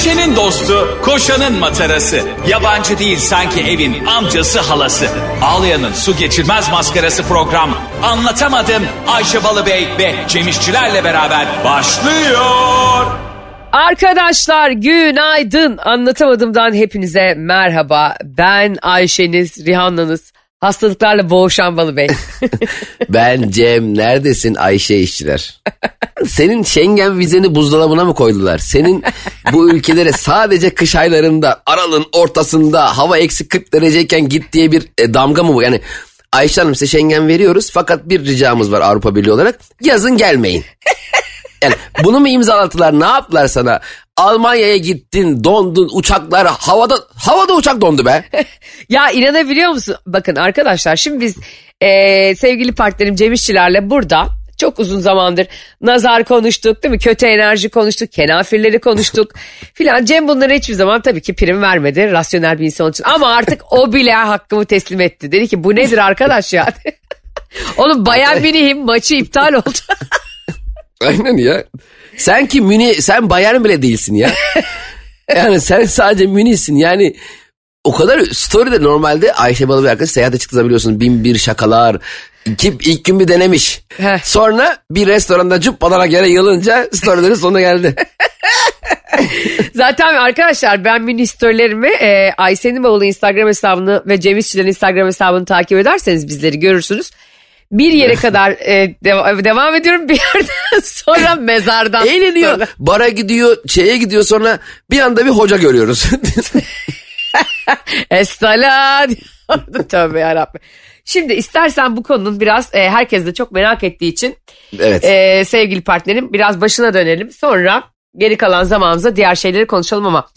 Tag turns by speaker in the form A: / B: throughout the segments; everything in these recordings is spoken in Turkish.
A: Ayşe'nin dostu, koşanın matarası. Yabancı değil sanki evin amcası halası. Ağlayan'ın su geçirmez maskarası program. Anlatamadım Ayşe Balıbey ve Cemişçilerle beraber başlıyor.
B: Arkadaşlar günaydın. Anlatamadığımdan hepinize merhaba. Ben Ayşeniz, Rihanna'nız. Hastalıklarla boğuşan Balı Bey.
C: Ben Cem neredesin Ayşe işçiler? Senin Schengen vizeni buzdolabına mı koydular? Senin bu ülkelere sadece kış aylarında aralığın ortasında hava eksi 40 dereceyken git diye bir e, damga mı bu? Yani Ayşe Hanım size Schengen veriyoruz fakat bir ricamız var Avrupa Birliği olarak. Yazın gelmeyin. Yani bunu mu imzalattılar ne yaptılar sana? Almanya'ya gittin dondun uçaklar havada havada uçak dondu be.
B: ya inanabiliyor musun? Bakın arkadaşlar şimdi biz e, sevgili partnerim Cem İşçilerle burada çok uzun zamandır nazar konuştuk değil mi? Kötü enerji konuştuk, kenafirleri konuştuk filan. Cem bunlara hiçbir zaman tabii ki prim vermedi rasyonel bir insan için. Ama artık o bile hakkımı teslim etti. Dedi ki bu nedir arkadaş ya? Oğlum Bayern Münih'in maçı iptal oldu.
C: Aynen ya. Sen ki Münih, sen Bayern bile değilsin ya. yani sen sadece Münih'sin yani. O kadar story'de normalde Ayşe Balı bir arkadaş seyahate çıktığında biliyorsunuz bin bir şakalar. Kim ilk gün bir denemiş.
B: Heh.
C: Sonra bir restoranda cüppalana göre yılınca storylerin sonuna geldi.
B: Zaten arkadaşlar ben mini storylerimi e, Ayşe'nin bavulu Instagram hesabını ve Cem İşçilerin Instagram hesabını takip ederseniz bizleri görürsünüz. Bir yere kadar e, deva- devam ediyorum bir yerden sonra mezardan.
C: Eğleniyor.
B: sonra.
C: Bara gidiyor, şeye gidiyor sonra bir anda bir hoca görüyoruz.
B: Estala. Tövbe yarabbim. Şimdi istersen bu konunun biraz e, herkes de çok merak ettiği için
C: evet.
B: e, sevgili partnerim biraz başına dönelim. Sonra geri kalan zamanımızda diğer şeyleri konuşalım ama.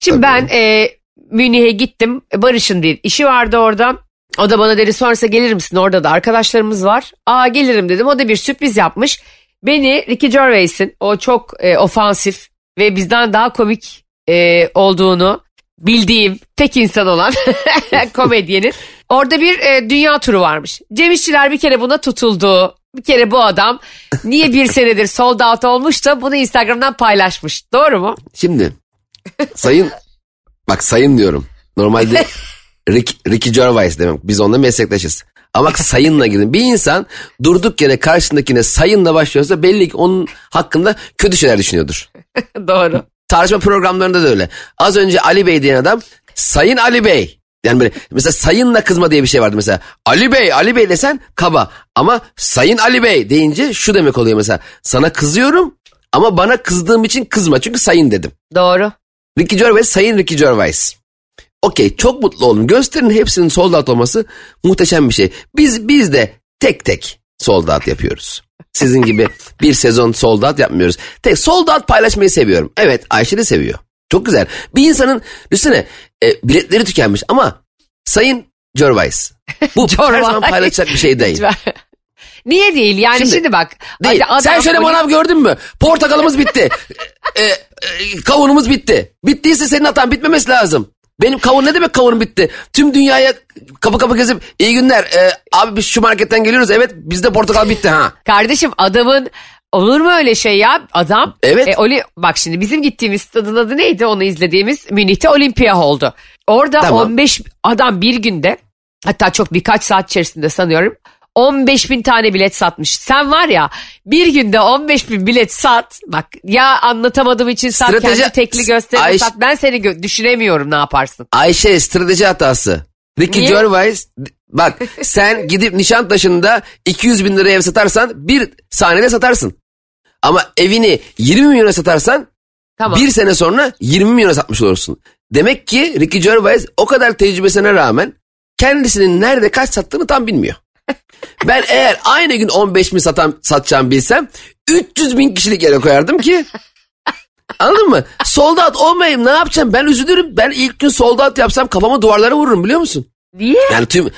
B: Şimdi
C: Tabii.
B: ben e, Münih'e gittim. Barış'ın bir işi vardı orada. O da bana dedi sonrasında gelir misin? Orada da arkadaşlarımız var. Aa gelirim dedim. O da bir sürpriz yapmış. Beni Ricky Gervais'in o çok e, ofansif ve bizden daha komik e, olduğunu bildiğim tek insan olan komedyenin orada bir e, dünya turu varmış. Cem İşçiler bir kere buna tutuldu. Bir kere bu adam niye bir senedir sold out olmuş da bunu Instagram'dan paylaşmış. Doğru mu?
C: Şimdi sayın bak sayın diyorum. Normalde Rick, Ricky Gervais demek. Biz onunla meslektaşız. Ama sayınla girdin. Bir insan durduk yere karşındakine sayınla başlıyorsa belli ki onun hakkında kötü şeyler düşünüyordur.
B: Doğru.
C: Tartışma programlarında da öyle. Az önce Ali Bey diyen adam Sayın Ali Bey. Yani böyle mesela sayınla kızma diye bir şey vardı mesela. Ali Bey, Ali Bey desen kaba. Ama Sayın Ali Bey deyince şu demek oluyor mesela. Sana kızıyorum ama bana kızdığım için kızma çünkü sayın dedim.
B: Doğru.
C: Ricky Gervais, Sayın Ricky Gervais. Okey çok mutlu olun. Gösterin hepsinin sold out olması muhteşem bir şey. Biz biz de tek tek sold out yapıyoruz. Sizin gibi bir sezon sold out yapmıyoruz. Tek sold out paylaşmayı seviyorum. Evet Ayşe de seviyor. Çok güzel. Bir insanın düşünsene e, biletleri tükenmiş ama Sayın Gervais. Bu her zaman paylaşacak bir şey değil.
B: Niye değil? Yani şimdi,
C: Şimdi-
B: bak.
C: Değil.
B: adam
C: Sen şöyle manav gördün mü? Portakalımız bitti. e, e, kavunumuz bitti. Bittiyse senin hatan bitmemesi lazım. Benim kavun ne demek kavunum bitti? Tüm dünyaya kapı kapı gezip iyi günler. e, abi biz şu marketten geliyoruz. Evet bizde portakal bitti ha.
B: Kardeşim adamın olur mu öyle şey ya? Adam
C: Evet.
B: e, oli, bak şimdi bizim gittiğimiz stadın adı neydi? Onu izlediğimiz Münih'te Olimpia oldu. Orada
C: Tamam.
B: 15 adam bir günde hatta çok birkaç saat içerisinde sanıyorum 15 bin tane bilet satmış. Sen var ya bir günde 15 bin bilet sat. Bak ya anlatamadığım için sat
C: Strateji-
B: kendi tekli gösterimi
C: Ayş-
B: sat. Ben seni gö- düşünemiyorum ne yaparsın.
C: Ayşe strateji hatası. Ricky? Gervais bak sen gidip Nişantaşı'nda 200 bin liraya ev satarsan bir saniyede satarsın. Ama evini 20 milyona satarsan
B: Tamam.
C: Bir sene sonra 20 milyona satmış olursun. Demek ki Ricky Gervais o kadar tecrübesine rağmen kendisinin nerede kaç sattığını tam bilmiyor. Ben eğer aynı gün 15 bin satan, satacağım bilsem 300 bin kişilik yere koyardım ki Anladın mı? Sold out olmayayım ne yapacağım? Ben üzülürüm. Ben ilk gün sold out yapsam kafamı duvarlara vururum biliyor musun?
B: Niye?
C: Yani tüm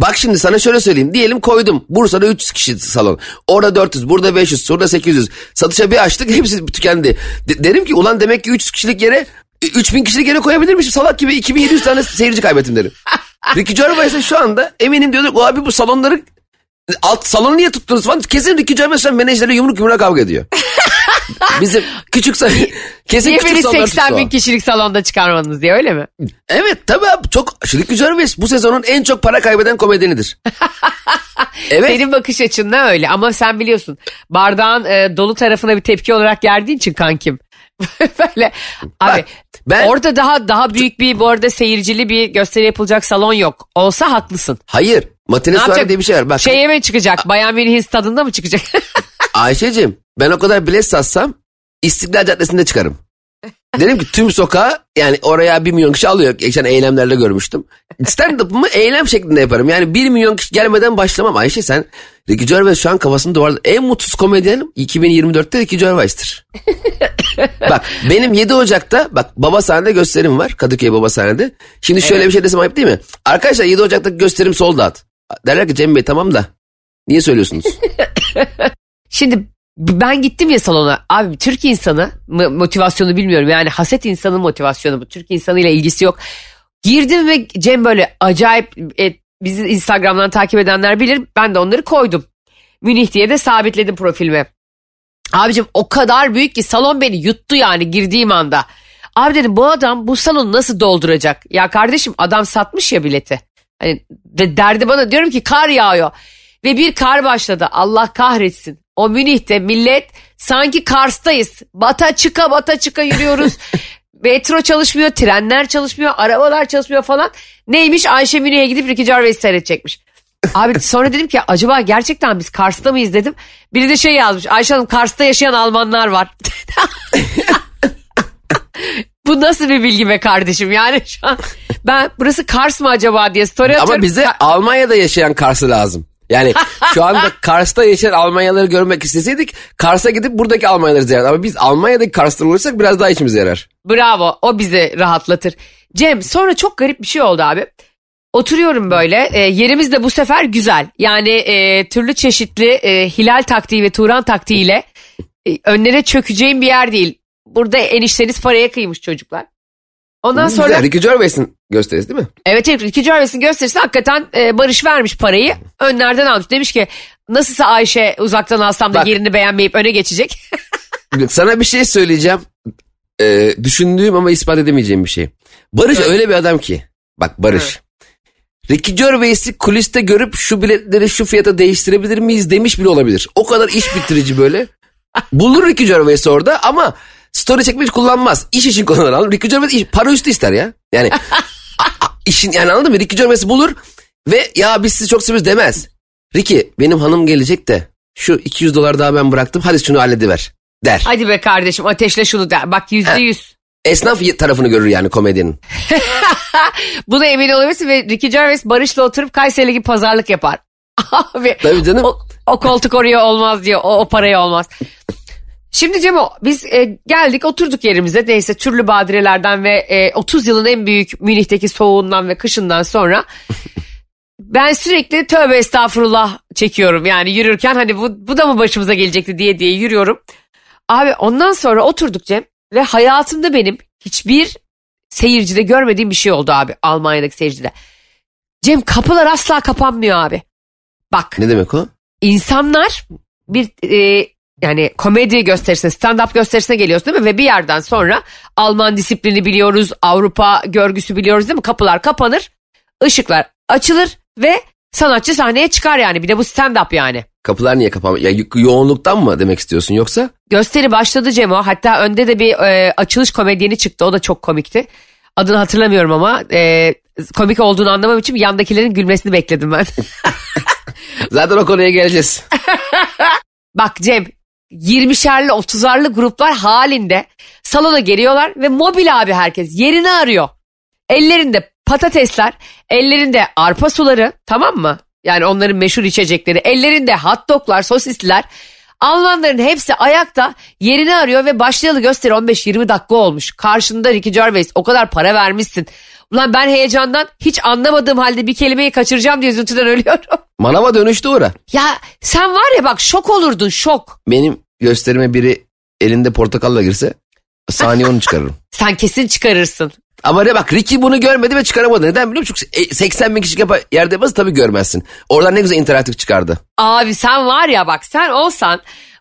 C: Bak şimdi sana şöyle söyleyeyim. Diyelim koydum. Bursa'da 300 kişi salon. Orada 400, burada 500, burada 800. Satışa bir açtık hepsi tükendi. De- derim ki ulan demek ki 300 kişilik yere 3000 kişilik yere koyabilirmişim. Salak gibi 2700 tane seyirci kaybettim derim. Ricky Gervais'e şu anda eminim diyorlar o abi bu salonları alt salonu niye tuttunuz falan. Kesin Ricky Gervais'le menajerle yumruk yumruğa kavga ediyor. Bizim küçük kesin
B: Niye
C: küçük
B: beni
C: salonlar
B: 80 bin kişilik salonda çıkarmadınız diye öyle mi?
C: Evet tabii abi çok Ricky Gervais bu sezonun en çok para kaybeden komedyenidir. evet.
B: Senin bakış açın öyle ama sen biliyorsun bardağın e, dolu tarafına bir tepki olarak geldiğin için kankim. Böyle abi
C: Bak, ben-
B: orada daha daha büyük bir bu arada seyircili bir gösteri yapılacak salon yok. Olsa haklısın.
C: Hayır. Matine
B: Ne yapacak?
C: diye bir şey var. Bak
B: Şeye mi çıkacak? Bayan Münih'in stadında mı çıkacak?
C: Ayşe'cim ben o kadar bilet satsam İstiklal Caddesi'nde çıkarım. Dedim ki tüm sokağa yani oraya bir milyon kişi alıyor. Geçen eylemlerde görmüştüm. Stand-up'ımı eylem şeklinde yaparım. Yani bir milyon kişi gelmeden başlamam. Ayşe sen Ricky Gervais şu an kafasını duvarda. En mutsuz komedyenim 2024'te Ricky Gervais'tir. bak benim 7 Ocak'ta bak baba sahnede gösterim var. Kadıköy baba sahnede. Şimdi şöyle bir şey desem ayıp değil mi? Arkadaşlar 7 Ocak'taki gösterim sold out. Derler ki Cem Bey tamam da niye söylüyorsunuz?
B: Şimdi ben gittim ya salona. Abi Türk insanı motivasyonu bilmiyorum. Yani haset insanı motivasyonu bu. Türk insanıyla ilgisi yok. Girdim ve Cem böyle acayip e, bizi Instagram'dan takip edenler bilir. Ben de onları koydum. Münih diye de sabitledim profilime. Abicim o kadar büyük ki salon beni yuttu yani girdiğim anda. Abi dedim bu adam bu salonu nasıl dolduracak? Ya kardeşim adam satmış ya bileti. Hani ve derdi bana diyorum ki kar yağıyor. Ve bir kar başladı. Allah kahretsin. O Münih'te millet sanki Kars'tayız. Bata çıka bata çıka yürüyoruz. Metro çalışmıyor, trenler çalışmıyor, arabalar çalışmıyor falan. Neymiş Ayşe Münih'e gidip Ricky Gervais seyredecekmiş. Abi sonra dedim ki acaba gerçekten biz Kars'ta mıyız dedim. Biri de şey yazmış. Ayşe Hanım Kars'ta yaşayan Almanlar var. Bu nasıl bir bilgi be kardeşim yani şu an ben burası Kars mı acaba diye story atıyorum.
C: Ama bize Almanya'da yaşayan Kars'ı lazım. Yani şu anda Kars'ta yaşayan Almanyalıları görmek isteseydik Kars'a gidip buradaki Almanyaları ziyaret. Ama biz Almanya'daki Kars'ta olursak biraz daha içimize yarar.
B: Bravo o bizi rahatlatır. Cem sonra çok garip bir şey oldu abi. Oturuyorum böyle e, yerimiz de bu sefer güzel. Yani e, türlü çeşitli e, hilal taktiği ve Turan taktiğiyle e, önlere çökeceğim bir yer değil. Burada enişteniz paraya kıymış çocuklar. Ondan sonra
C: Güzel. Ricky Gervais'in gösterisi değil mi?
B: Evet evet Ricky Gervais'in gösterisi hakikaten e, Barış vermiş parayı. Önlerden almış. Demiş ki nasılsa Ayşe uzaktan alsam da
C: Bak.
B: yerini beğenmeyip öne geçecek.
C: Sana bir şey söyleyeceğim. Ee, düşündüğüm ama ispat edemeyeceğim bir şey. Barış öyle bir adam ki. Bak Barış. Ricky Gervais'i kuliste görüp şu biletleri şu fiyata değiştirebilir miyiz demiş bile olabilir. O kadar iş bitirici böyle. Bulur Ricky Gervais orada ama story çekmek kullanmaz. İş için kullanır. Ricky Gervais iş- para üstü ister ya. Yani işin yani anladın mı? Ricky Gervais'i bulur ve ya biz sizi çok seviyoruz demez. Ricky benim hanım gelecek de şu 200 dolar daha ben bıraktım hadi şunu hallediver der.
B: Hadi be kardeşim ateşle şunu der. Bak yüzde yüz.
C: Esnaf tarafını görür yani komedyenin.
B: Buna emin olabilirsin ve Ricky Gervais Barış'la oturup Kayseri gibi pazarlık yapar. Abi
C: Tabii canım.
B: o, o koltuk oraya olmaz diyor. O, o paraya olmaz. Şimdi Cemo biz e, geldik oturduk yerimize neyse türlü badirelerden ve e, 30 yılın en büyük Münih'teki soğuğundan ve kışından sonra ben sürekli tövbe estağfurullah çekiyorum yani yürürken hani bu, bu da mı başımıza gelecekti diye diye yürüyorum. Abi ondan sonra oturduk Cem ve hayatımda benim hiçbir seyircide görmediğim bir şey oldu abi Almanya'daki seyircide. Cem kapılar asla kapanmıyor abi. Bak
C: Ne demek o?
B: insanlar bir e, yani komedi gösterisine stand-up gösterisine geliyoruz değil mi? Ve bir yerden sonra Alman disiplini biliyoruz, Avrupa görgüsü biliyoruz değil mi? Kapılar kapanır, ışıklar açılır ve sanatçı sahneye çıkar yani. Bir de bu stand-up yani.
C: Kapılar niye kapanmıyor? Ya yo- yoğunluktan mı demek istiyorsun yoksa?
B: Gösteri başladı Cemo. Hatta önde de bir e, açılış komedyeni çıktı. O da çok komikti. Adını hatırlamıyorum ama e, komik olduğunu anlamam için yandakilerin gülmesini bekledim ben.
C: Zaten o konuya geleceğiz.
B: Bak Cem 20'şerli 30'arlı gruplar halinde salona geliyorlar ve mobil abi herkes yerini arıyor. Ellerinde patatesler, ellerinde arpa suları tamam mı? Yani onların meşhur içecekleri, ellerinde hot doglar, sosisliler. Almanların hepsi ayakta yerini arıyor ve başlayalı gösteri 15-20 dakika olmuş. Karşında Ricky Gervais o kadar para vermişsin. Ulan ben heyecandan hiç anlamadığım halde bir kelimeyi kaçıracağım diye üzüntüden ölüyorum.
C: Manava dönüştü ora.
B: Ya sen var ya bak şok olurdun şok.
C: Benim gösterime biri elinde portakalla girse saniye onu çıkarırım.
B: Sen kesin çıkarırsın.
C: Ama ne bak Ricky bunu görmedi ve çıkaramadı. Neden biliyor musun? Çünkü e, 80 bin kişi yapa, yerde yapması tabii görmezsin. Oradan ne güzel interaktif çıkardı.
B: Abi sen var ya bak sen olsan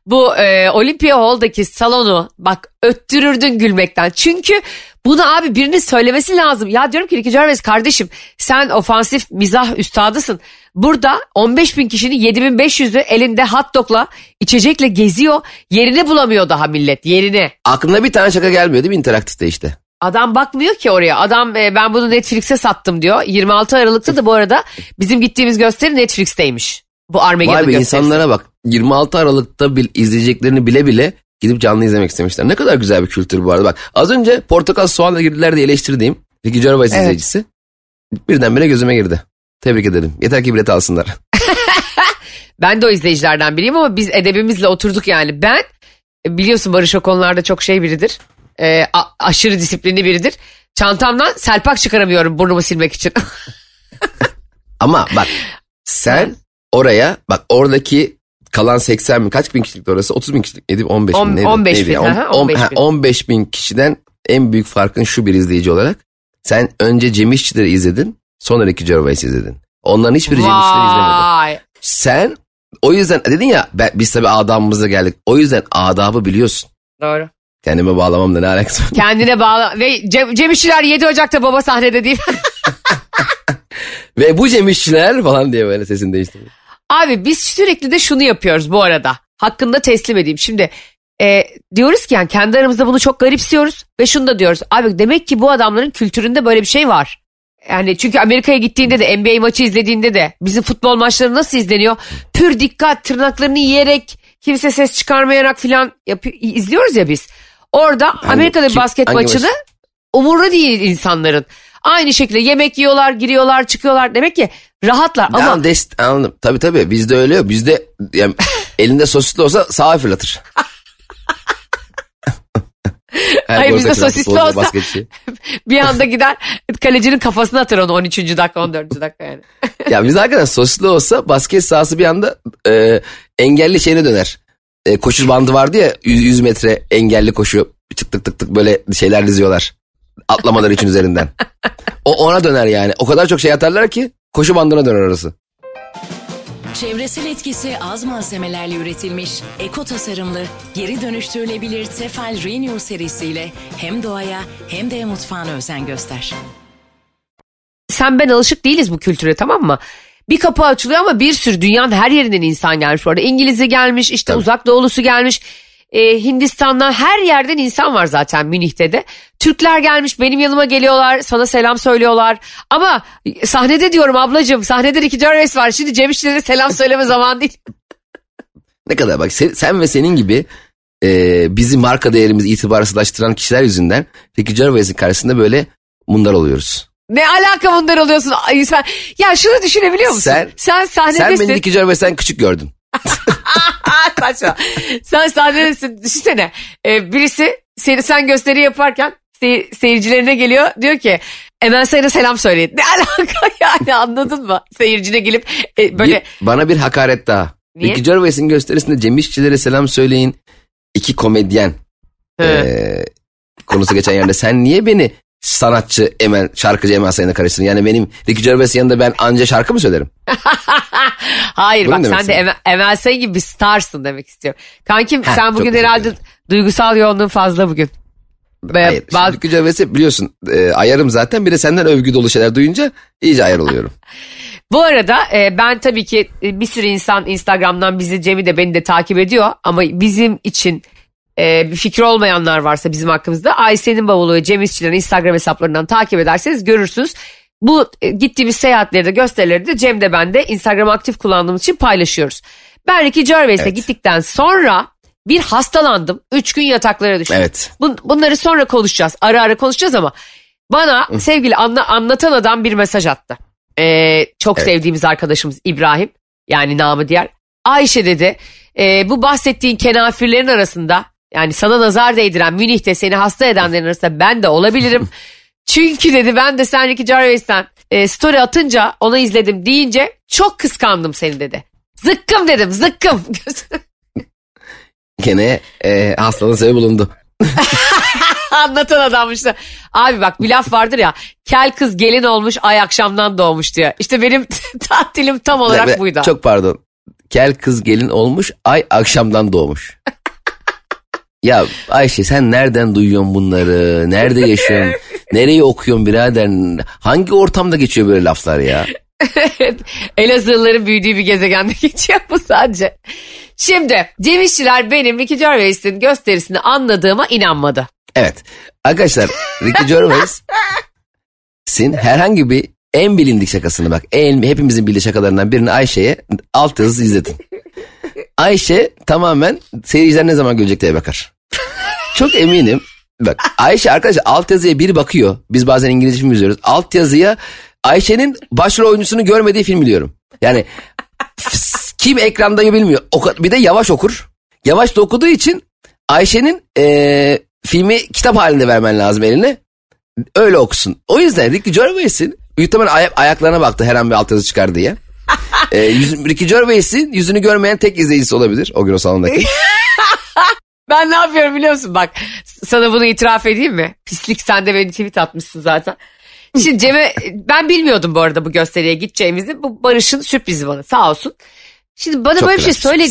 B: bu e, Olympia Hall'daki salonu bak öttürürdün gülmekten. Çünkü bunu abi birinin söylemesi lazım. Ya diyorum ki Ricky Gervais kardeşim sen ofansif mizah üstadısın. Burada 15 bin kişinin 7500'ü elinde hot dogla içecekle geziyor. Yerini bulamıyor daha millet yerini.
C: Aklına bir tane şaka gelmiyor değil mi interaktifte işte?
B: Adam bakmıyor ki oraya. Adam e, ben bunu Netflix'e sattım diyor. 26 Aralık'ta da bu arada bizim gittiğimiz gösteri Netflix'teymiş. Bu Armageddon
C: Vay be
B: gösterisi.
C: insanlara bak. 26 Aralık'ta bil, izleyeceklerini bile bile gidip canlı izlemek istemişler. Ne kadar güzel bir kültür bu arada. Bak az önce portakal soğanla girdiler diye eleştirdiğim Ricky Gervais
B: Evet.
C: izleyicisi birdenbire gözüme girdi. Tebrik ederim. Yeter ki bilet alsınlar.
B: Ben de o izleyicilerden biriyim ama biz edebimizle oturduk yani. Ben biliyorsun Barış o konularda çok şey biridir. E, aşırı disiplinli biridir. Çantamdan selpak çıkaramıyorum burnumu silmek için.
C: Ama bak sen oraya bak oradaki kalan 80 bin kaç bin kişilikti orası 30 bin kişilik neydi 15 bin
B: On-
C: neydi?
B: 15
C: Neydi
B: bin, aha,
C: on-
B: 15
C: ha,
B: bin.
C: 15 bin kişiden en büyük farkın şu bir izleyici olarak sen önce Cem İşçileri izledin sonra Ricky Gervais izledin. Onların hiçbiri Cem İşçileri izlemedi. Sen o yüzden dedin ya ben, biz tabii adabımıza geldik. O yüzden adabı biliyorsun.
B: Doğru.
C: Kendime bağlamamla ne alakası var?
B: Kendine bağlı. Ve Cem, Cem İşçiler 7 Ocak'ta baba sahnede değil.
C: Ve bu Cem İşçiler falan diye böyle sesini değiştirdim.
B: Abi biz sürekli de şunu yapıyoruz bu arada. Hakkında teslim edeyim. Şimdi e, diyoruz ki yani kendi aramızda bunu çok garipsiyoruz ve şunu da diyoruz. Abi demek ki bu adamların kültüründe böyle bir şey var. Yani çünkü Amerika'ya gittiğinde de NBA maçı izlediğinde de bizim futbol maçları nasıl izleniyor? Pür dikkat tırnaklarını yiyerek kimse ses çıkarmayarak filan izliyoruz ya biz. Orada Amerika'da bir
C: kim-
B: basket
C: hangi
B: maçını
C: maç?
B: umurlu değil insanların. Aynı şekilde yemek yiyorlar, giriyorlar, çıkıyorlar. Demek ki rahatlar ama
C: Ama dest anladım. Tabii tabii bizde öyle yok. Bizde yani, elinde sosisli olsa sağa fırlatır.
B: Hayır, bizde sosisli olsa-
C: basketçi.
B: bir anda gider kalecinin kafasına atar onu 13. dakika 14. dakika yani.
C: Ya bizde hakikaten sosisli olsa basket sahası bir anda e, engelli şeyine döner. E, koşu bandı vardı ya 100, 100 metre engelli koşu tık tık tık tık böyle şeyler diziyorlar. Atlamaları için üzerinden. O ona döner yani. O kadar çok şey atarlar ki koşu bandına döner orası.
D: Çevresel etkisi az malzemelerle üretilmiş, eko tasarımlı, geri dönüştürülebilir Tefal Renew serisiyle hem doğaya hem de mutfağına özen göster.
B: Sen ben alışık değiliz bu kültüre tamam mı? Bir kapı açılıyor ama bir sürü dünyanın her yerinden insan gelmiş bu arada. İngiliz'i gelmiş işte
C: Tabii.
B: uzak doğulusu gelmiş. Ee, Hindistan'dan her yerden insan var zaten Münih'te de. Türkler gelmiş benim yanıma geliyorlar sana selam söylüyorlar. Ama sahnede diyorum ablacığım sahnede Ricky Gervais var. Şimdi Cem İşçilere selam söyleme zaman değil.
C: Ne kadar bak sen, sen ve senin gibi e, bizi marka değerimizi itibarsızlaştıran kişiler yüzünden Ricky Gervais'in karşısında böyle mundar oluyoruz.
B: Ne alaka bunlar oluyorsun? Ay sen, ya şunu düşünebiliyor musun?
C: Sen-
B: sen
C: Sen
B: sahnedesin.
C: beni Ricky Gervais'ten küçük gördün.
B: Saçma. sen sahnedesin. Düşünsene. Ee, birisi seni sen gösteri yaparken sey- seyircilerine geliyor. Diyor ki Emel Sayın'a selam söyleyin. Ne alaka yani anladın mı? Seyircine gelip e, böyle
C: Bir- bana bir hakaret daha.
B: Niye?
C: Ricky Gervais'in gösterisinde Cem İşçilere selam söyleyin. iki komedyen
B: He.
C: e, konusu geçen yerde. Sen niye beni sanatçı Emel, şarkıcı Emel Sayın'a karıştırdın? Yani benim Ricky Gervais'in yanında ben anca şarkı mı söylerim?
B: Hayır
C: Bunu
B: bak sen de. Emel, Emel Sayın gibi bir starsın demek istiyorum. Kankim
C: Heh,
B: sen bugün herhalde
C: ederim.
B: duygusal yoğunluğun fazla bugün. Ve
C: Hayır.
B: bazı-
C: Şimdi Gervais'i biliyorsun e, ayarım zaten. Bir de senden övgü dolu şeyler duyunca iyice ayar oluyorum.
B: Bu arada e, ben tabii ki e, bir sürü insan Instagram'dan bizi Cem'i de beni de takip ediyor. Ama bizim için e, bir fikir olmayanlar varsa bizim hakkımızda Ayşe'nin bavulu ve Cem İşçilerin Instagram hesaplarından takip ederseniz görürsünüz. Bu e, gittiğimiz seyahatleri de gösterileri de Cem de ben de Instagram aktif kullandığımız için paylaşıyoruz. Ben Ricky Gervais'e
C: Evet.
B: gittikten sonra bir hastalandım. Üç gün yataklara düştüm.
C: Evet.
B: Bun- bunları sonra konuşacağız. Ara ara konuşacağız ama bana sevgili anla, anlatan adam bir mesaj attı. Ee, çok
C: Evet.
B: sevdiğimiz arkadaşımız İbrahim yani namı diğer. Ayşe dedi e, bu bahsettiğin kenafirlerin arasında yani sana nazar değdiren Münih'te seni hasta edenlerin arasında ben de olabilirim. Çünkü dedi ben de sen Ricky Gervais'ten e, story atınca onu izledim deyince çok kıskandım seni dedi. Zıkkım dedim zıkkım.
C: Gene e, hastalığın sebebi bulundu.
B: Anlatan adammış da. Abi bak bir laf vardır ya. Kel kız gelin olmuş ay akşamdan doğmuş diyor. İşte benim tatilim tam olarak buydu.
C: Çok pardon. kel kız gelin olmuş ay akşamdan doğmuş. Ya Ayşe sen nereden duyuyorsun bunları? Nerede yaşıyorsun? Nereyi okuyorsun birader? Hangi ortamda geçiyor böyle laflar ya?
B: Elazığlıların büyüdüğü bir gezegende geçiyor bu sadece. Şimdi Cem İşçiler benim Ricky Gervais'in gösterisini anladığıma inanmadı.
C: Evet. Arkadaşlar Ricky Gervais'in herhangi bir en bilindik şakasını bak. En, hepimizin bildiği şakalarından birini Ayşe'ye alt yazısı izletin. Ayşe tamamen seyirciler ne zaman görecek diye bakar. Çok eminim. Bak Ayşe arkadaşlar alt yazıya bir bakıyor. Biz bazen İngilizce film izliyoruz. Alt yazıya Ayşe'nin başrol oyuncusunu görmediği film biliyorum. Yani kim ekranda bilmiyor. Bir de yavaş okur. Yavaş da okuduğu için Ayşe'nin ee, filmi kitap halinde vermen lazım eline. Öyle okusun. O yüzden Ricky Gervais'in muhtemelen ay- ayaklarına baktı her an bir alt yazı çıkar diye. Ee, yüz, Ricky Gervais'in yüzünü görmeyen tek izleyicisi olabilir o gün o salondaki.
B: Ben ne yapıyorum biliyor musun? Bak sana bunu itiraf edeyim mi? Pislik sen de beni tweet atmışsın zaten. Şimdi Cem'e ben bilmiyordum bu arada bu gösteriye gideceğimizi. Bu Barış'ın sürprizi bana sağ olsun. Şimdi bana
C: Çok
B: böyle bir şey söyle.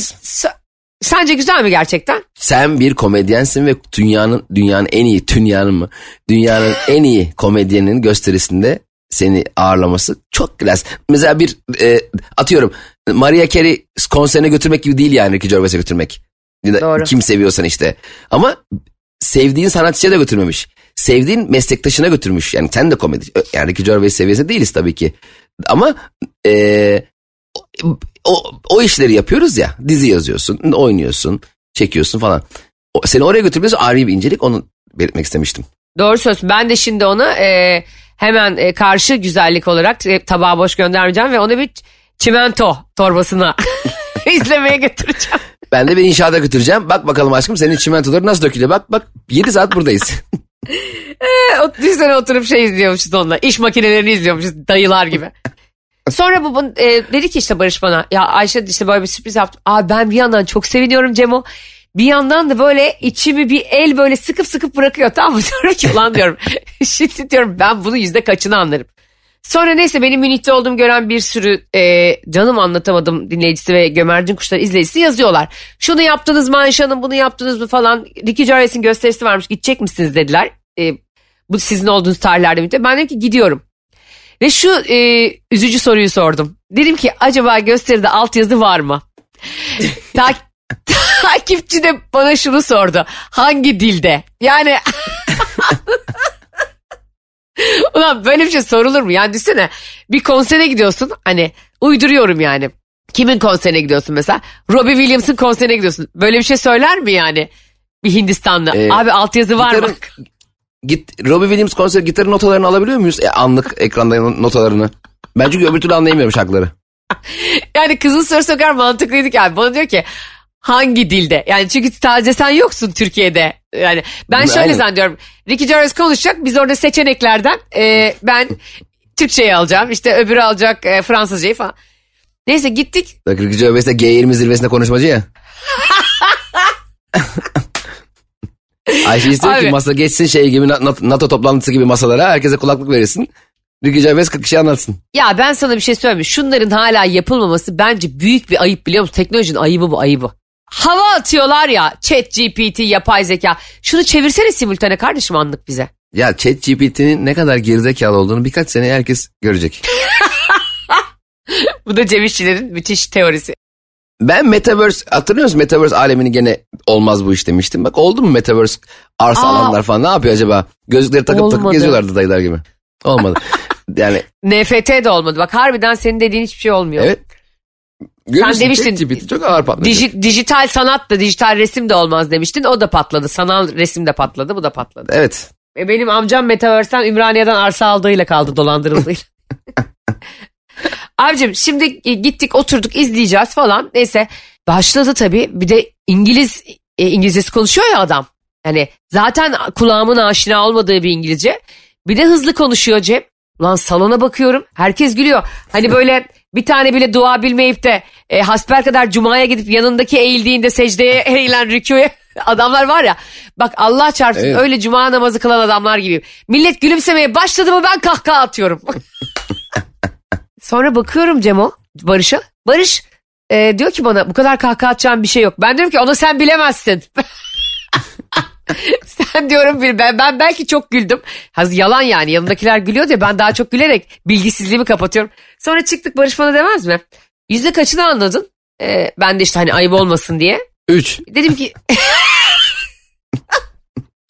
B: Sence güzel mi gerçekten?
C: Sen bir komedyensin ve dünyanın dünyanın en iyi dünyanın mı? Dünyanın en iyi komedyenin gösterisinde seni ağırlaması çok klas. Mesela bir e, atıyorum Maria Carey konserine götürmek gibi değil yani Ricky Gervais'e götürmek.
B: Doğru.
C: Kim seviyorsan işte. Ama sevdiğin sanatçıya da götürmemiş. Sevdiğin meslektaşına götürmüş. Yani sen de komedi. Yani Ricky Gervais seviyesinde değiliz tabii ki. Ama e, o, o, o işleri yapıyoruz ya. Dizi yazıyorsun, oynuyorsun, çekiyorsun falan. O, seni oraya götürmesi ayrı bir incelik. Onu belirtmek istemiştim.
B: Doğru söylüyorsun. Ben de şimdi ona e, hemen e, karşı güzellik olarak e, tabağı boş göndermeyeceğim ve onu bir çimento torbasına izlemeye götüreceğim.
C: Ben de beni inşaata götüreceğim. Bak bakalım aşkım senin çimentoları nasıl dökülüyor. Bak bak 7 saat buradayız.
B: O Düşünsene oturup şey izliyormuşuz onunla. İş makinelerini izliyormuşuz dayılar gibi. Sonra bu e, dedi ki işte Barış bana ya Ayşe işte böyle bir sürpriz yaptım. Abi ben bir yandan çok seviniyorum Cemo. Bir yandan da böyle içimi bir el böyle sıkıp sıkıp bırakıyor. Tamam mı? Diyorum ki ulan diyorum. Şimdi diyorum ben bunu yüzde kaçını anlarım. Sonra neyse benim Münih'te olduğumu gören bir sürü e, canım anlatamadım dinleyicisi ve Gömercin Kuşlar izleyicisi yazıyorlar. Şunu yaptınız mı Ayşe Hanım bunu yaptınız mı falan. Ricky Gervais'in gösterisi varmış gidecek misiniz dediler. E, bu sizin olduğunuz tarihlerde birlikte. Ben dedim ki gidiyorum. Ve şu e, üzücü soruyu sordum. Dedim ki acaba gösteride altyazı var mı? Ta- takipçi de bana şunu sordu. Hangi dilde? Yani Ulan böyle bir şey sorulur mu? Yani düşünsene bir konsere gidiyorsun hani uyduruyorum yani. Kimin konserine gidiyorsun mesela? Robbie Williams'ın konserine gidiyorsun. Böyle bir şey söyler mi yani? Bir Hindistanlı.
C: Ee,
B: Abi altyazı var mı?
C: Gitarın- Git Robbie Williams konseri gitarın notalarını alabiliyor muyuz? E, anlık ekranda notalarını. Ben çünkü öbür türlü anlayamıyorum şarkıları.
B: Yani kızın sorusu o kadar mantıklıydı ki abi. Bana diyor ki hangi dilde? Yani çünkü sadece sen yoksun Türkiye'de. Yani ben şöyle
C: Aynen.
B: zannediyorum. Ricky Gervais konuşacak. Biz orada seçeneklerden e, ben Türkçeyi alacağım. işte öbürü alacak e, Fransızcayı falan. Neyse gittik.
C: Bak Ricky Gervais de G20 zirvesinde konuşmacı ya. Ayşe istiyor
B: Abi.
C: ki masa geçsin şey gibi NATO, toplantısı gibi masalara herkese kulaklık verirsin. Ricky Gervais 40 kişi anlatsın.
B: Ya ben sana bir şey söyleyeyim. Şunların hala yapılmaması bence büyük bir ayıp biliyor musun? Teknolojinin ayıbı bu ayıbı. Hava atıyorlar ya chat GPT yapay zeka. Şunu çevirsene simultane kardeşim anlık bize.
C: Ya chat GPT'nin ne kadar gerizekalı olduğunu birkaç sene herkes görecek.
B: Bu da Cem İşçilerin müthiş teorisi.
C: Ben Metaverse hatırlıyor musun? Metaverse alemini gene olmaz bu iş demiştim. Bak oldu mu Metaverse arsa
B: Aa.
C: alanlar falan ne yapıyor acaba? Gözlükleri takıp takıp
B: Olmadı.
C: geziyorlardı dayılar gibi. Olmadı. yani
B: NFT de olmadı. Bak harbiden senin dediğin hiçbir şey olmuyor.
C: evet. Görürsün,
B: demiştin-
C: ChatGPT çok ağır patlayacak.
B: Diji- dijital sanat da dijital resim de olmaz demiştin. O da patladı. Sanal resim de patladı. Bu da patladı.
C: Evet.
B: E benim amcam Metaverse'den Ümraniye'den arsa aldığıyla kaldı dolandırıldığıyla. Abicim şimdi e, gittik oturduk izleyeceğiz falan. Neyse başladı tabii. Bir de İngiliz e, İngilizcesi konuşuyor ya adam. Yani zaten kulağımın aşina olmadığı bir İngilizce. Bir de hızlı konuşuyor Cem. Lan salona bakıyorum. Herkes gülüyor. Hani böyle bir tane bile dua bilmeyip de e, hasbel kadar cumaya gidip yanındaki eğildiğinde secdeye eğilen rüküye adamlar var ya. Bak Allah çarpsın
C: Evet.
B: öyle cuma namazı kılan adamlar gibi. Millet gülümsemeye başladı mı ben kahkaha atıyorum. Sonra bakıyorum Cemo Barış'a. Barış e, diyor ki bana bu kadar kahkaha atacağım bir şey yok. Ben diyorum ki onu sen bilemezsin. sen diyorum bir ben, ben belki çok güldüm. Haz yalan yani yanındakiler gülüyor diye ben daha çok gülerek bilgisizliğimi kapatıyorum. Sonra çıktık Barış bana demez mi? Yüzde kaçını anladın? E, ben de işte hani ayıp olmasın diye.
C: Üç.
B: Dedim ki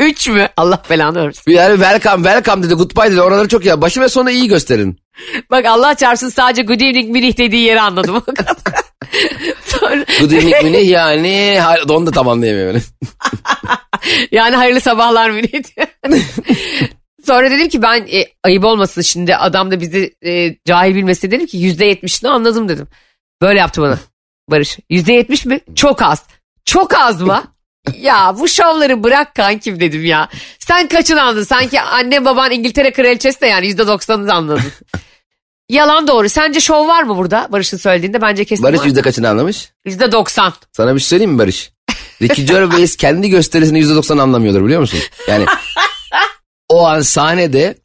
B: Üç mü? Allah belanı versin.
C: Yani welcome welcome dedi goodbye dedi oraları çok ya başı ve sonu iyi gösterin.
B: Bak Allah çarpsın sadece good evening minih dediği yeri anladım. Sonra,
C: Good Münih yani onu da tam anlayamıyorum.
B: yani hayırlı sabahlar diyor. Sonra dedim ki ben e, ayıp olmasın şimdi adam da bizi e, cahil bilmesin dedim ki yüzde yetmişini anladım dedim. Böyle yaptı bana Barış. Yüzde yetmiş mi? Çok az. Çok az mı? ya bu şovları bırak kankim dedim ya. Sen kaçını anladın? Sanki anne baban İngiltere kraliçesi de yani yüzde doksanını anladın. Yalan doğru. Sence şov var mı burada Barış'ın söylediğinde? Bence kesin
C: Barış
B: var.
C: yüzde kaçını anlamış?
B: Yüzde doksan.
C: Sana bir şey söyleyeyim mi Barış? Ricky Gervais kendi gösterisini yüzde doksan anlamıyordur biliyor musun? Yani o an sahnede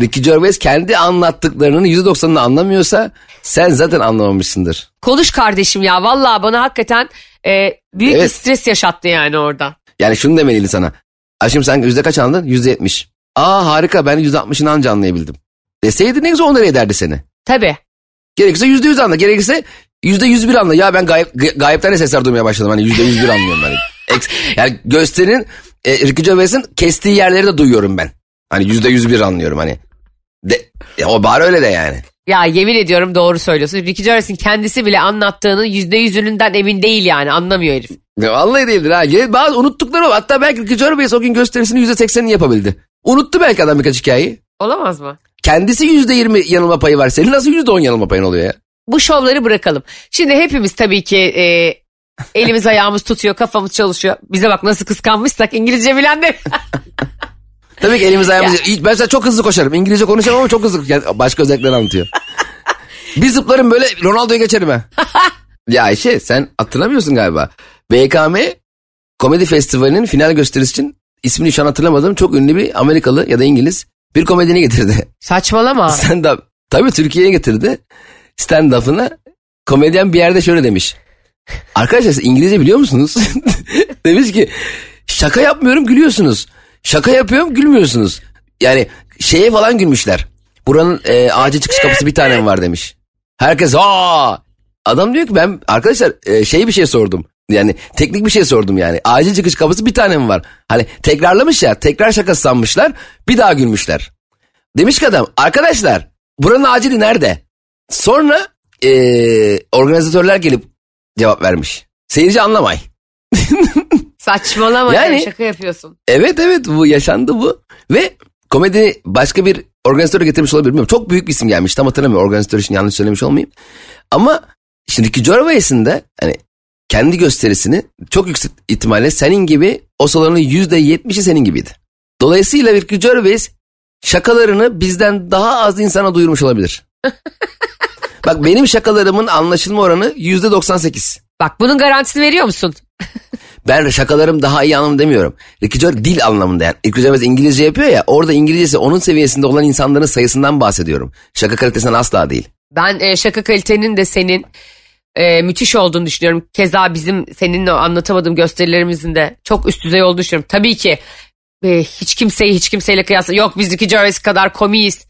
C: Ricky Gervais kendi anlattıklarının yüzde doksanını anlamıyorsa sen zaten anlamamışsındır.
B: Konuş kardeşim ya. Vallahi bana hakikaten e, büyük bir
C: Evet.
B: stres yaşattı yani orada.
C: Yani şunu demeliydi sana. Aşkım sen yüzde kaç anladın? Yüzde yetmiş. Aa harika ben yüzde altmışını anca anlayabildim. Deseydi ne güzel onları ederdi seni.
B: Tabii.
C: Gerekirse yüzde yüz anla. Gerekirse yüzde yüz bir anla. Ya ben gayb, gay- gayipten de sesler duymaya başladım. Hani yüzde yüz bir anlıyorum ben. Yani gösterinin e, Ricky Gervais'in kestiği yerleri de duyuyorum ben. Hani yüzde yüz bir anlıyorum hani. De, ya o bari öyle de yani.
B: Ya yemin ediyorum doğru söylüyorsun. Ricky Gervais'in kendisi bile anlattığının yüzde yüzününden emin değil yani. Anlamıyor herif.
C: Ya vallahi değildir ha. Bazı unuttukları var. Hatta belki Ricky Gervais o gün gösterisini yüzde seksenini yapabildi. Unuttu belki adam birkaç hikayeyi.
B: Olamaz mı?
C: Kendisi yüzde yirmi yanılma payı var. Senin nasıl yüzde on yanılma payın oluyor ya?
B: Bu şovları bırakalım. Şimdi hepimiz tabii ki e, elimiz ayağımız tutuyor, kafamız çalışıyor. Bize bak nasıl kıskanmışsak İngilizce bilen de.
C: Tabii ki elimiz ayağımız... İlk- Ben mesela çok hızlı koşarım. İngilizce konuşamam ama çok hızlı. Yani başka özelliklerini anlatıyor. Bir zıplarım böyle Ronaldo'ya geçerim ha. ya Ayşe sen hatırlamıyorsun galiba. BKM Komedi Festivali'nin final gösterisi için ismini şu an hatırlamadım. Çok ünlü bir Amerikalı ya da İngiliz bir komedyeni getirdi.
B: Saçmalama.
C: Stand up. Tabii Türkiye'ye getirdi. Stand up'ına komedyen bir yerde şöyle demiş. Arkadaşlar siz İngilizce biliyor musunuz? demiş ki şaka yapmıyorum gülüyorsunuz. Şaka yapıyorum gülmüyorsunuz. Yani şeye falan gülmüşler. Buranın e, acil çıkış kapısı bir tane var demiş. Herkes aa. Adam diyor ki ben arkadaşlar e, şey bir şey sordum. Yani teknik bir şey sordum yani. Acil çıkış kapısı bir tane mi var? Hani tekrarlamış ya tekrar şakası sanmışlar bir daha gülmüşler. Demiş ki adam arkadaşlar buranın acili nerede? Sonra eee, organizatörler gelip cevap vermiş. Seyirci anlamay.
B: Saçmalama.
C: Yani-.
B: Şaka yapıyorsun.
C: Evet evet bu yaşandı bu. Ve komedi başka bir organizatör getirmiş olabilir bilmiyorum. Çok büyük bir isim gelmiş tam hatırlamıyorum. Organizatör için yanlış söylemiş olmayayım. Ama şimdi Ricky Gervais'in de hani kendi gösterisini çok yüksek ihtimalle senin gibi o salonun yüzde yetmişi senin gibiydi. Dolayısıyla Ricky Gervais şakalarını bizden daha az insana duyurmuş olabilir. Bak benim şakalarımın anlaşılma oranı yüzde 98.
B: Bak bunun garantisini veriyor musun?
C: Ben şakalarım daha iyi anlamı demiyorum. Ricky Gervais dil anlamında yani. Ricky Gervais İngilizce yapıyor ya orada İngilizcesi onun seviyesinde olan insanların sayısından bahsediyorum. Şaka kalitesinden asla değil.
B: Ben e, şaka kalitenin de senin e, müthiş olduğunu düşünüyorum. Keza bizim seninle anlatamadığım gösterilerimizin de çok üst düzey olduğunu düşünüyorum. Tabii ki e, hiç kimseyi hiç kimseyle kıyasla yok biz Ricky Gervais kadar komiyiz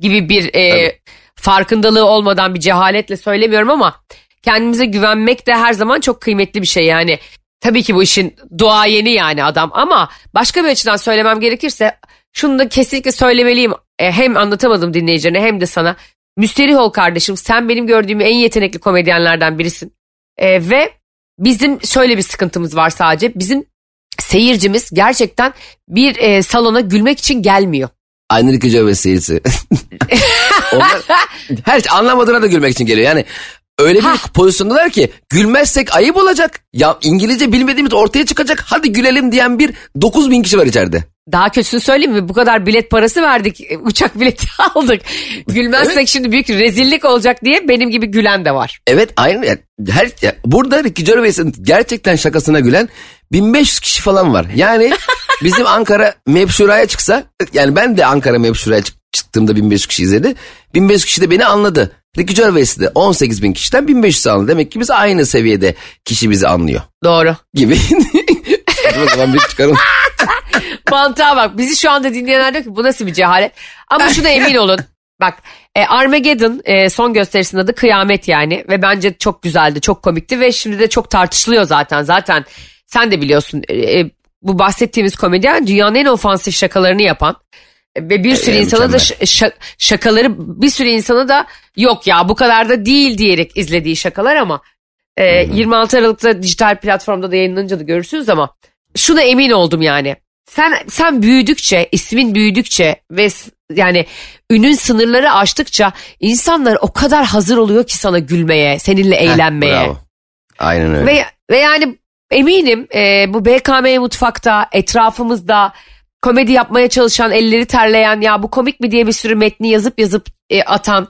B: gibi bir e, farkındalığı olmadan bir cehaletle söylemiyorum ama kendimize güvenmek de her zaman çok kıymetli bir şey yani. Tabii ki bu işin duayeni yani adam ama başka bir açıdan söylemem gerekirse şunu da kesinlikle söylemeliyim. E, hem anlatamadım dinleyicilerine hem de sana. Müsterih ol kardeşim sen benim gördüğüm en yetenekli komedyenlerden birisin. E, ve bizim şöyle bir sıkıntımız var sadece. Bizim seyircimiz gerçekten bir e, salona gülmek için gelmiyor.
C: Ricky Gervais seyircisi. Onlar her şey anlamadığına da gülmek için geliyor. Yani öyle bir
B: Hah.
C: pozisyondalar ki gülmezsek ayıp olacak. Ya İngilizce bilmediğimiz ortaya çıkacak. Hadi gülelim diyen bir 9 bin kişi var içeride.
B: Daha kötüsünü söyleyeyim mi? Bu kadar bilet parası verdik. e, Uçak bileti aldık. Gülmezsek
C: Evet.
B: şimdi büyük rezillik olacak diye benim gibi gülen de var.
C: Evet aynı. yani Her, ya burada Ricky Gervais'in gerçekten şakasına gülen 1500 kişi falan var. Yani Bizim Ankara Mepşura'ya çıksa yani ben de Ankara Mepşura'ya çık- çıktığımda 1500 kişi izledi. 1500 kişi de beni anladı. Ricky Gervais'i de 18 bin kişiden 1500 anladı. Demek ki biz aynı seviyede kişi bizi anlıyor
B: Doğru.
C: gibi. o zaman bir çıkarım.
B: Mantığa bak. Bizi şu anda dinleyenler diyor ki bu nasıl bir cehalet. Ama şuna emin olun. Bak e, Armageddon e, son gösterisinin adı Kıyamet yani. Ve bence çok güzeldi, çok komikti ve şimdi de çok tartışılıyor zaten. Zaten sen de biliyorsun e, e, bu bahsettiğimiz komedyen dünyanın en ofansif şakalarını yapan. Ve bir sürü
C: E,
B: insana da şakaları bir sürü insana da yok ya bu kadar da değil diyerek izlediği şakalar ama e, 26 Aralık'ta dijital platformda da yayınlanınca da görürsünüz ama şuna emin oldum yani. Sen sen büyüdükçe, ismin büyüdükçe ve yani ünün sınırları aştıkça insanlar o kadar hazır oluyor ki sana gülmeye, seninle eğlenmeye.
C: Bravo. Aynen öyle.
B: Ve, ve yani eminim e, bu BKM mutfakta etrafımızda komedi yapmaya çalışan elleri terleyen ya bu komik mi diye bir sürü metni yazıp yazıp e, atan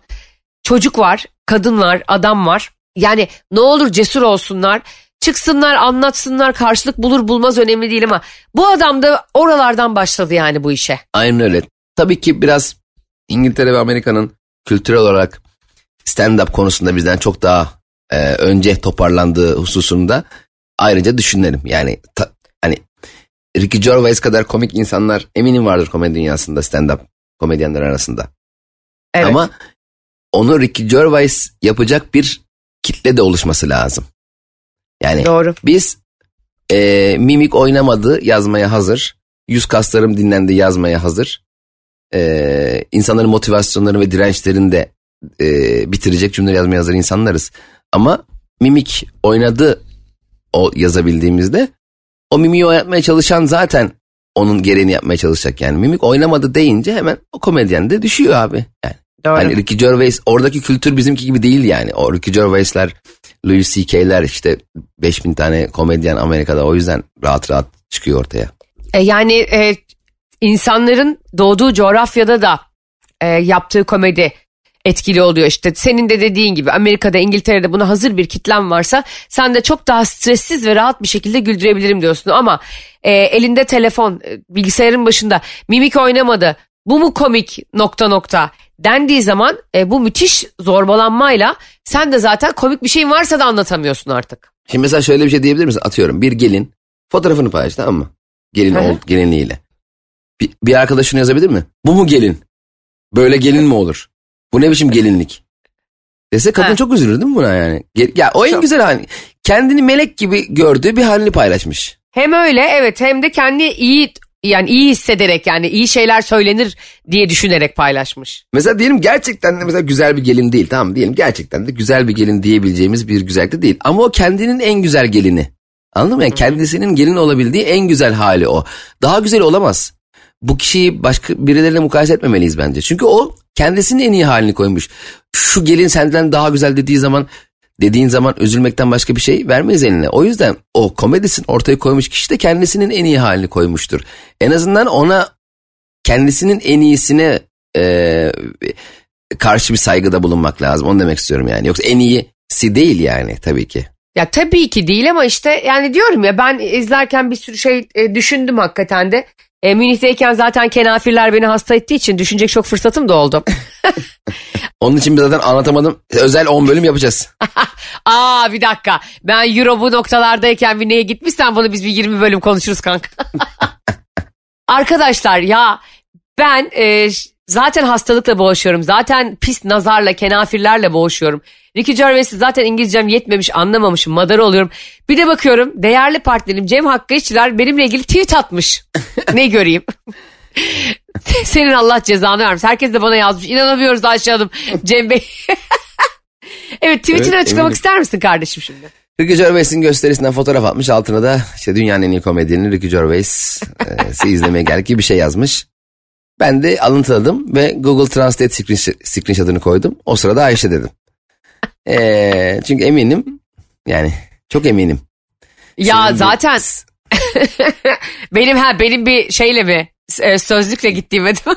B: çocuk var, kadın var, adam var. Yani ne olur cesur olsunlar. Çıksınlar anlatsınlar karşılık bulur bulmaz önemli değil ama bu adam da oralardan başladı yani bu işe.
C: Aynen öyle. Tabii ki biraz İngiltere ve Amerika'nın kültürel olarak stand-up konusunda bizden çok daha e, önce toparlandığı hususunda ayrıca düşünelim. Yani ta- hani Ricky Gervais kadar komik insanlar eminim vardır komedi dünyasında stand-up komedyenler arasında.
B: Evet.
C: Ama onu Ricky Gervais yapacak bir kitle de oluşması lazım. Yani
B: Doğru.
C: biz e, mimik oynamadı yazmaya hazır. Yüz kaslarım dinlendi yazmaya hazır. E, insanların motivasyonlarını ve dirençlerini de e, bitirecek cümle yazmaya hazır insanlarız. Ama mimik oynadı o yazabildiğimizde o mimiği oynatmaya çalışan zaten onun gereğini yapmaya çalışacak yani. Mimik oynamadı deyince hemen o komedyen de düşüyor abi. Yani
B: Doğru.
C: Hani Ricky Gervais oradaki kültür bizimki gibi değil yani. O Ricky Gervais'ler, Louis C.K.'ler işte 5000 tane komedyen Amerika'da o yüzden rahat rahat çıkıyor ortaya.
B: E, yani e, insanların doğduğu coğrafyada da e, yaptığı komedi etkili oluyor işte. Senin de dediğin gibi Amerika'da, İngiltere'de buna hazır bir kitlen varsa sen de çok daha stressiz ve rahat bir şekilde güldürebilirim diyorsun. Ama e, elinde telefon, e, bilgisayarın başında mimik oynamadı. Bu mu komik nokta nokta dendiği zaman e, bu müthiş zorbalanmayla sen de zaten komik bir şeyin varsa da anlatamıyorsun artık.
C: Şimdi mesela şöyle bir şey diyebilir misin? Atıyorum bir gelin fotoğrafını paylaş tamam mı? Gelin ol, gelinliğiyle. Bir, bir arkadaşını yazabilir mi? Bu mu gelin? Böyle gelin mi olur? Bu ne biçim gelinlik? Dese kadın
B: Ha.
C: çok üzülür değil mi buna yani? Ya o en
B: Çok.
C: güzel hali. Kendini melek gibi gördüğü bir halini paylaşmış.
B: Hem öyle evet hem de kendi iyi yani iyi hissederek yani iyi şeyler söylenir diye düşünerek paylaşmış.
C: Mesela diyelim gerçekten de mesela güzel bir gelin değil tamam diyelim gerçekten de güzel bir gelin diyebileceğimiz bir güzellikte değil. Ama o kendinin en güzel gelini. Anladın mı? Yani kendisinin gelin olabildiği en güzel hali o. Daha güzel olamaz. Bu kişiyi başka birileriyle mukayese etmemeliyiz bence. Çünkü o kendisinin en iyi halini koymuş. Şu gelin senden daha güzel dediği zaman dediğin zaman üzülmekten başka bir şey vermeyiz eline. O yüzden o komedisini ortaya koymuş kişi de kendisinin en iyi halini koymuştur. En azından ona kendisinin en iyisine e, karşı bir saygıda bulunmak lazım. Onu demek istiyorum yani. Yoksa en iyisi değil yani tabii ki.
B: Ya tabii ki değil ama işte yani diyorum ya ben izlerken bir sürü şey e, düşündüm hakikaten de. E, Münih'teyken zaten kenafirler beni hasta ettiği için düşünecek çok fırsatım da oldu.
C: Onun için zaten anlatamadım. Özel 10 bölüm yapacağız.
B: Aa bir dakika ben Euro bu noktalardayken bir neye gitmişsen bunu biz bir 20 bölüm konuşuruz kanka. Arkadaşlar ya ben e, zaten hastalıkla boğuşuyorum. Zaten pis nazarla, kenafirlerle boğuşuyorum. Ricky Gervais'i zaten İngilizcem yetmemiş, anlamamışım, madara oluyorum. Bir de bakıyorum değerli partnerim Cem Hakkı İşçiler benimle ilgili tweet atmış. ne göreyim? Senin Allah cezanı vermiş. Herkes de bana yazmış. İnanamıyoruz Ayşe Hanım. Cem Bey. evet tweetini
C: Evet,
B: açıklamak
C: eminim.
B: ister misin kardeşim şimdi?
C: Ricky Gervais'in gösterisinden fotoğraf atmış. Altına da işte dünyanın en iyi komedyeni Ricky Gervais'i izlemeye geldik gibi bir şey yazmış. Ben de alıntıladım ve Google Translate screen, screenshot'ını koydum. O sırada Ayşe dedim. Ee, çünkü eminim yani çok eminim.
B: Ya
C: Senin bir-
B: zaten benim ha benim bir şeyle mi e, sözlükle gittiğime değil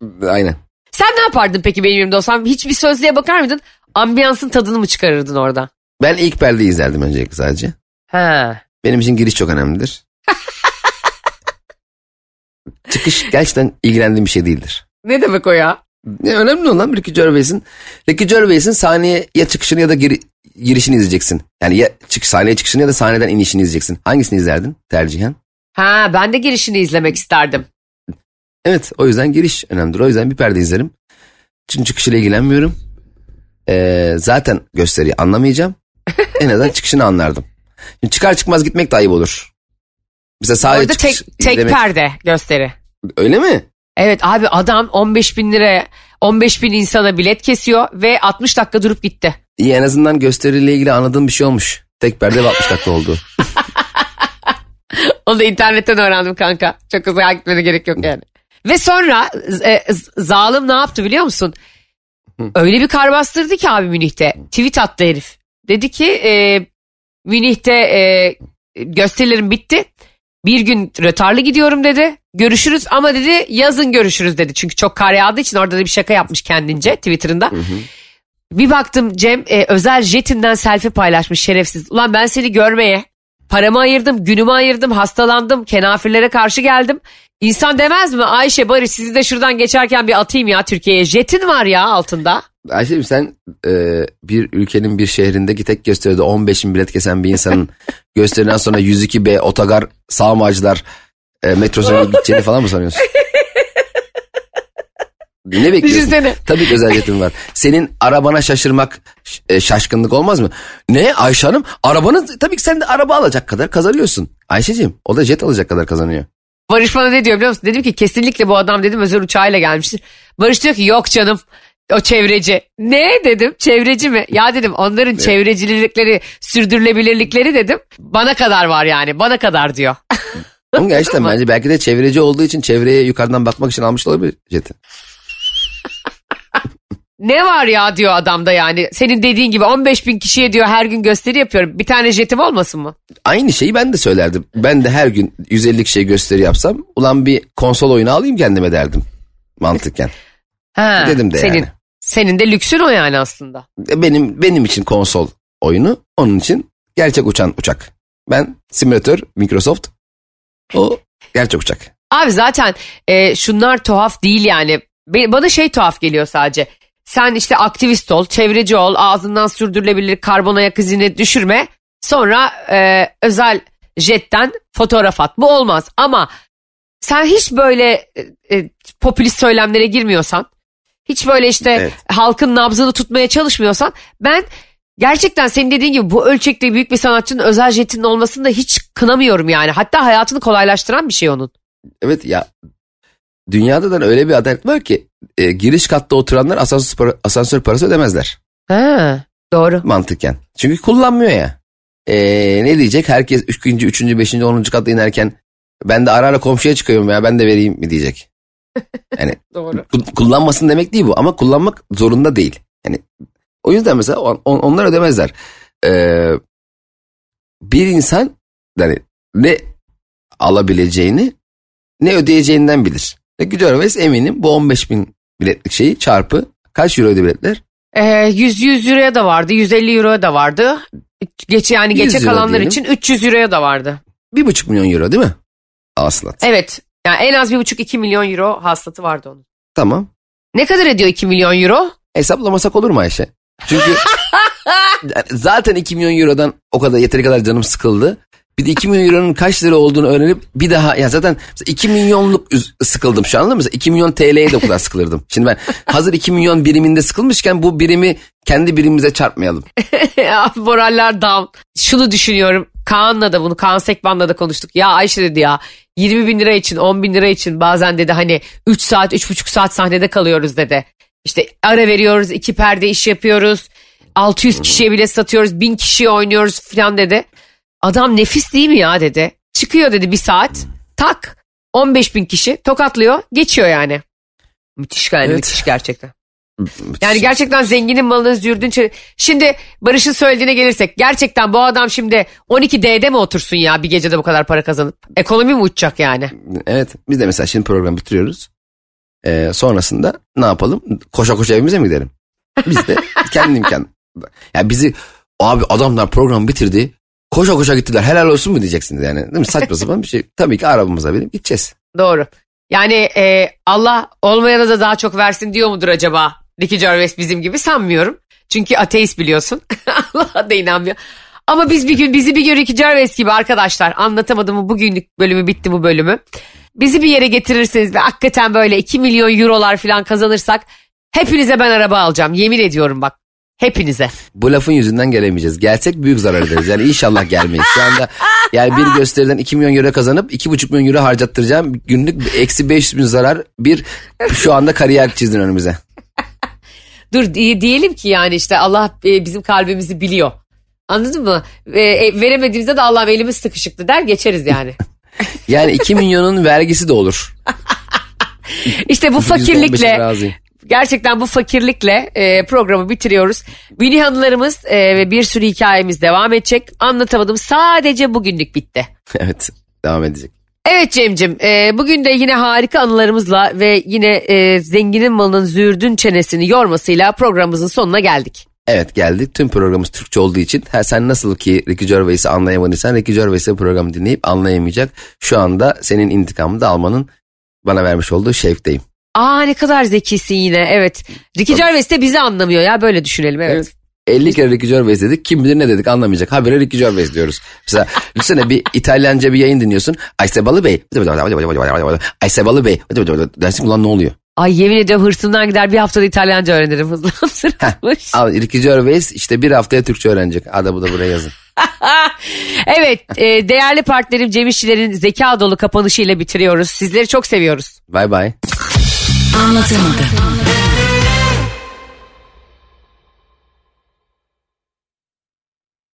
B: mi?
C: Aynen.
B: Sen ne yapardın peki benim yerimde olsam? Hiçbir sözlüğe bakar mıydın? Ambiyansın tadını mı çıkarırdın orada?
C: Ben ilk perdeyi izlerdim öncelikle sadece.
B: Ha.
C: Benim için giriş çok önemlidir. Çıkış gerçekten ilgilendiğim bir şey değildir.
B: Ne demek o ya?
C: Ne önemli olan Ricky Gervais'in Ricky Gervais'in sahneye ya çıkışını ya da giri, girişini izleyeceksin. Yani ya çık sahneye çıkışını ya da sahneden inişini izleyeceksin. Hangisini izlerdin tercihen?
B: Ha ben de girişini izlemek isterdim.
C: Evet o yüzden giriş önemlidir. O yüzden bir perde izlerim. Çünkü çıkışıyla ilgilenmiyorum. Ee, zaten gösteriyi anlamayacağım. en azından çıkışını anlardım. Şimdi çıkar çıkmaz gitmek de ayıp olur. Mesela sadece
B: Orada tek, tek
C: izlemek-
B: perde gösteri.
C: Öyle mi?
B: Evet abi adam 15 bin liraya 15 bin insana bilet kesiyor ve 60 dakika durup gitti.
C: İyi en azından gösteriyle ilgili anladığım bir şey olmuş. Tek perde ve 60 dakika oldu.
B: Onu da internetten öğrendim kanka. Çok uzağa gitmene gerek yok yani. Ve sonra e, zalim ne yaptı biliyor musun? Öyle bir kar bastırdı ki abi Münih'te. Tweet attı herif. Dedi ki e, Münih'te e, gösterilerim bitti. Bir gün rötarlı gidiyorum dedi. Görüşürüz ama dedi yazın görüşürüz dedi. Çünkü çok kar yağdığı için orada da bir şaka yapmış kendince Twitter'ında. Bir baktım Cem e, özel jetinden selfie paylaşmış şerefsiz. Ulan ben seni görmeye paramı ayırdım, günümü ayırdım, hastalandım, kenafirlere karşı geldim. İnsan demez mi Ayşe Barış sizi de şuradan geçerken bir atayım ya Türkiye'ye. Jetin var ya altında.
C: Ayşe'cim sen e, bir ülkenin bir şehrindeki tek gösteride 15 bin bilet kesen bir insanın gösteriden sonra 102B otogar sağmacılar e, metrosuna gideceğini falan mı sanıyorsun? Ne bekliyorsun?
B: Düşünsene.
C: Tabii ki özel jetin var. Senin arabana şaşırmak e, şaşkınlık olmaz mı? Ne Ayşe Hanım? Arabanın tabii ki sen de araba alacak kadar kazanıyorsun. Ayşe'cim o da jet alacak kadar kazanıyor.
B: Barış bana ne diyor biliyor musun? Dedim ki kesinlikle bu adam dedim özel uçağıyla gelmiştir. Barış diyor ki yok canım o çevreci. Ne dedim çevreci mi? Ya dedim onların çevrecilikleri sürdürülebilirlikleri dedim. Bana kadar var yani bana kadar diyor.
C: Ama gerçekten bence belki de çevreci olduğu için çevreye yukarıdan bakmak için almış olabilir jeti.
B: Ne var ya diyor adamda yani. Senin dediğin gibi 15 bin kişiye diyor her gün gösteri yapıyorum. Bir tane jetim olmasın mı?
C: Aynı şeyi ben de söylerdim. Ben de her gün 150 kişiye gösteri yapsam ulan bir konsol oyunu alayım kendime derdim mantıken.
B: Ha,
C: Dedim de
B: senin,
C: yani.
B: Senin de lüksün o yani aslında.
C: E, Benim benim için konsol oyunu onun için gerçek uçan uçak. Ben simülatör Microsoft o gerçek uçak.
B: Abi zaten e, şunlar tuhaf değil yani. Bana şey tuhaf geliyor sadece. Sen işte aktivist ol, çevreci ol, ağzından sürdürülebilir karbon ayak izini düşürme. Sonra e, özel jetten fotoğraf at. Bu olmaz ama sen hiç böyle e, e, popülist söylemlere girmiyorsan, hiç böyle işte
C: Evet.
B: halkın nabzını tutmaya çalışmıyorsan ben gerçekten senin dediğin gibi bu ölçekte büyük bir sanatçının özel jetinin olmasını da hiç kınamıyorum yani. Hatta hayatını kolaylaştıran bir şey onun.
C: Evet ya dünyada da öyle bir adalet var ki e, giriş katta oturanlar asansör, para- asansör parası ödemezler
B: Ha, doğru.
C: mantıken. Çünkü kullanmıyor ya. E, ne diyecek herkes 3. 3. 5. 10. katta inerken ben de ara ara komşuya çıkıyorum ya ben de vereyim mi diyecek. Yani
B: Doğru.
C: Ku- kullanmasın demek değil bu ama kullanmak zorunda değil. Yani o yüzden mesela on- on- onlar ödemezler. Ee, bir insan yani ne alabileceğini ne ödeyeceğinden bilir. Ricky Gervais eminim bu 15 bin biletlik şeyi çarpı kaç euro ödedi biletler?
B: Ee, 100 100 euroya da vardı, 150 euroya da vardı. Geç yani
C: 100
B: geçe kalanlar
C: diyelim.
B: için 300 euroya da vardı.
C: Bir buçuk milyon euro değil mi? Aslat.
B: Evet. Yani en az 1,5-2 milyon euro hasılatı vardı onun.
C: Tamam.
B: Ne kadar ediyor 2 milyon euro?
C: Hesaplamasak olur mu Ayşe? Çünkü zaten 2 milyon eurodan o kadar yeteri kadar canım sıkıldı. Bir de 2 milyon euronun kaç lira olduğunu öğrenip bir daha ya zaten mesela 2 milyonluk sıkıldım şu anda mesela 2 milyon TL'ye de o kadar sıkılırdım. Şimdi ben hazır 2 milyon biriminde sıkılmışken bu birimi kendi birimimize çarpmayalım.
B: Moraller down. Şunu düşünüyorum. Kaan'la da bunu Kaan Sekban'la da konuştuk. Ya Ayşe dedi ya 20 bin lira için 10 bin lira için bazen dedi hani 3 saat 3,5 saat sahnede kalıyoruz dedi. İşte ara veriyoruz iki perde iş yapıyoruz. 600 kişiye bile satıyoruz 1000 kişiye oynuyoruz falan dedi. Adam nefis değil mi ya dedi. Çıkıyor dedi bir saat tak 15 bin kişi tokatlıyor geçiyor yani. Müthiş yani
C: Evet.
B: müthiş gerçekten. Yani gerçekten zenginin malını zürdün. çe- Şimdi Barış'ın söylediğine gelirsek gerçekten bu adam şimdi 12D'de mi otursun ya bir gecede bu kadar para kazanıp? Ekonomi mi uçacak yani?
C: Evet biz de mesela şimdi program bitiriyoruz. Ee, sonrasında ne yapalım? Koşa koşa evimize mi gidelim? Biz de kendi imkan. Ya bizi abi adamlar program bitirdi. Koşa koşa gittiler. Helal olsun mu diyeceksiniz yani. Değil mi? Saçma sapan bir şey. Tabii ki arabamıza binip gideceğiz.
B: Doğru. Yani e, Allah olmayana da daha çok versin diyor mudur acaba? Ricky Gervais bizim gibi sanmıyorum. Çünkü ateist biliyorsun. Allah'a da inanmıyor. Ama biz bir gün bizi bir gün Ricky Gervais gibi arkadaşlar anlatamadım bugünlük bölümü bitti bu bölümü. Bizi bir yere getirirseniz ve hakikaten böyle 2 milyon eurolar falan kazanırsak hepinize ben araba alacağım. Yemin ediyorum bak. Hepinize.
C: Bu lafın yüzünden gelemeyeceğiz. Gelsek büyük zarar ederiz. Yani inşallah gelmeyiz. Şu anda yani bir gösteriden 2 milyon euro kazanıp 2,5 milyon euro harcattıracağım. Günlük eksi 500 bin zarar. Bir şu anda kariyer çizdin önümüze.
B: Dur di- diyelim ki yani işte Allah e, bizim kalbimizi biliyor. Anladın mı? E, veremediğimizde de Allah'ım elimiz sıkışıktı der geçeriz yani.
C: Yani 2 milyonun vergisi de olur.
B: İşte bu
C: %15'e
B: fakirlikle. Gerçekten bu fakirlikle e, programı bitiriyoruz. Mini hanılarımız e, ve bir sürü hikayemiz devam edecek. Anlatamadım sadece bugünlük bitti.
C: Evet devam edecek.
B: Evet Cem'cim e, bugün de yine harika anılarımızla ve yine e, zenginin malının zürdün çenesini yormasıyla programımızın sonuna geldik.
C: Evet geldik. Tüm programımız Türkçe olduğu için ha, sen nasıl ki Ricky Gervais'i anlayamadıysan Ricky Gervais'e programı dinleyip anlayamayacak. Şu anda senin intikamını da almanın bana vermiş olduğu şevkteyim.
B: Aa ne kadar zekisin yine evet. Ricky Gervais de bizi anlamıyor ya böyle düşünelim evet.
C: 50 kere Ricky Gervais dedik. Kim bilir ne dedik anlamayacak. Habire Ricky Gervais diyoruz. Mesela düşünsene bir İtalyanca bir yayın dinliyorsun. Aysebalı Bey. Aysebalı Bey. Dersin ulan ne oluyor?
B: Ay yemin ediyorum hırsımdan gider bir haftada İtalyanca öğrenirim hızlı hızlı.
C: Al Ricky Gervais işte bir haftaya Türkçe öğrenecek. Hadi bu da buraya yazın.
B: evet e, değerli partnerim Cem İşçilerin zeka dolu kapanışıyla bitiriyoruz. Sizleri çok seviyoruz.
C: Bye bye.
D: Anlatamadım.